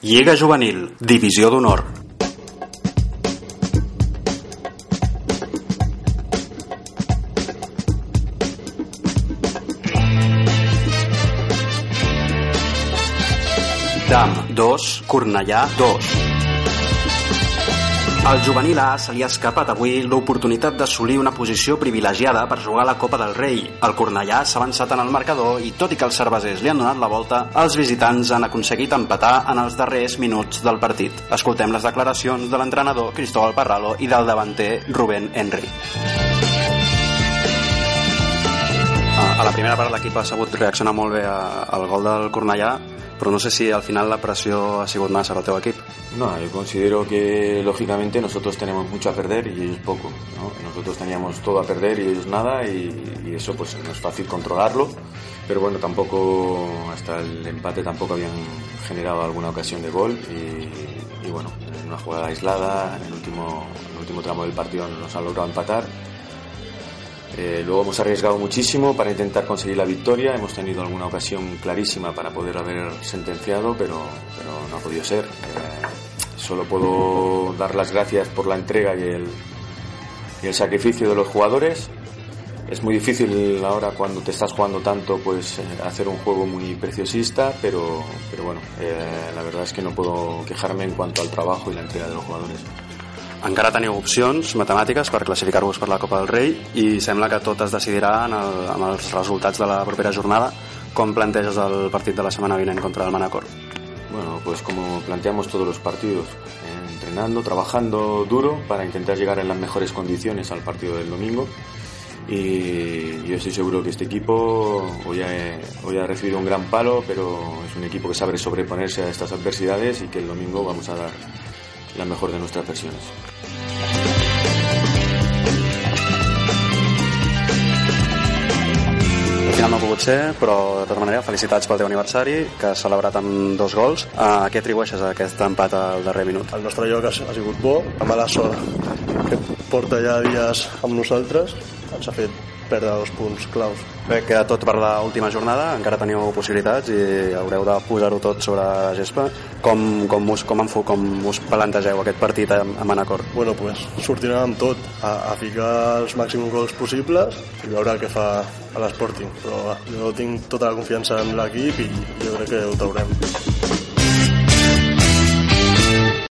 Lliga Juvenil, Divisió d'Honor. Dam 2, Cornellà 2. Al juvenil A se li ha escapat avui l'oportunitat d'assolir una posició privilegiada per jugar a la Copa del Rei. El Cornellà s'ha avançat en el marcador i, tot i que els cervesers li han donat la volta, els visitants han aconseguit empatar en els darrers minuts del partit. Escoltem les declaracions de l'entrenador Cristóbal Parralo i del davanter Rubén Henry. A la primera part l'equip ha sabut reaccionar molt bé al gol del Cornellà pero no sé si al final la presión ha sido más al teu equipo. No, yo considero que lógicamente nosotros tenemos mucho a perder y ellos poco. ¿no? Nosotros teníamos todo a perder y ellos nada y, y, eso pues no es fácil controlarlo. Pero bueno, tampoco hasta el empate tampoco habían generado alguna ocasión de gol y, y bueno, en una jugada aislada, en el último, en el último tramo del partido nos han logrado empatar eh, luego hemos arriesgado muchísimo para intentar conseguir la victoria. Hemos tenido alguna ocasión clarísima para poder haber sentenciado, pero, no ha podido ser. Eh, solo puedo dar las gracias por la entrega y el, sacrificio de los jugadores. Es muy difícil ahora cuando te estás jugando tanto pues eh, hacer un juego muy preciosista, pero, pero bueno, la verdad es que no puedo quejarme en cuanto al trabajo y la entrega de los jugadores. Encara teniu opcions matemàtiques per classificar-vos per la Copa del Rei i sembla que tot es decidirà en el, amb els resultats de la propera jornada. Com planteges el partit de la setmana vinent contra el Manacor? Bueno, pues como planteamos todos los partidos, eh, entrenando, trabajando duro para intentar llegar en las mejores condiciones al partido del domingo. Y yo estoy seguro que este equipo hoy ha, hoy ha recibido un gran palo, pero es un equipo que sabe sobreponerse a estas adversidades y que el domingo vamos a dar la mejor de nuestras versiones. Al final no ha pogut ser, però de tota manera felicitats pel teu aniversari, que has celebrat amb dos gols. A què atribueixes aquest empat al darrer minut? El nostre joc ha, ha sigut bo, la mala sort que porta ja dies amb nosaltres ens ha fet perdre dos punts claus. Bé, queda tot per l'última jornada, encara teniu possibilitats i haureu de posar-ho tot sobre la gespa. Com, com, us, com, enfu, com us plantegeu aquest partit a, a Manacor? Bueno, pues, sortirem amb tot, a, a ficar els màxims gols possibles i veure què fa a l'Sporting. Però jo tinc tota la confiança en l'equip i jo crec que ho traurem.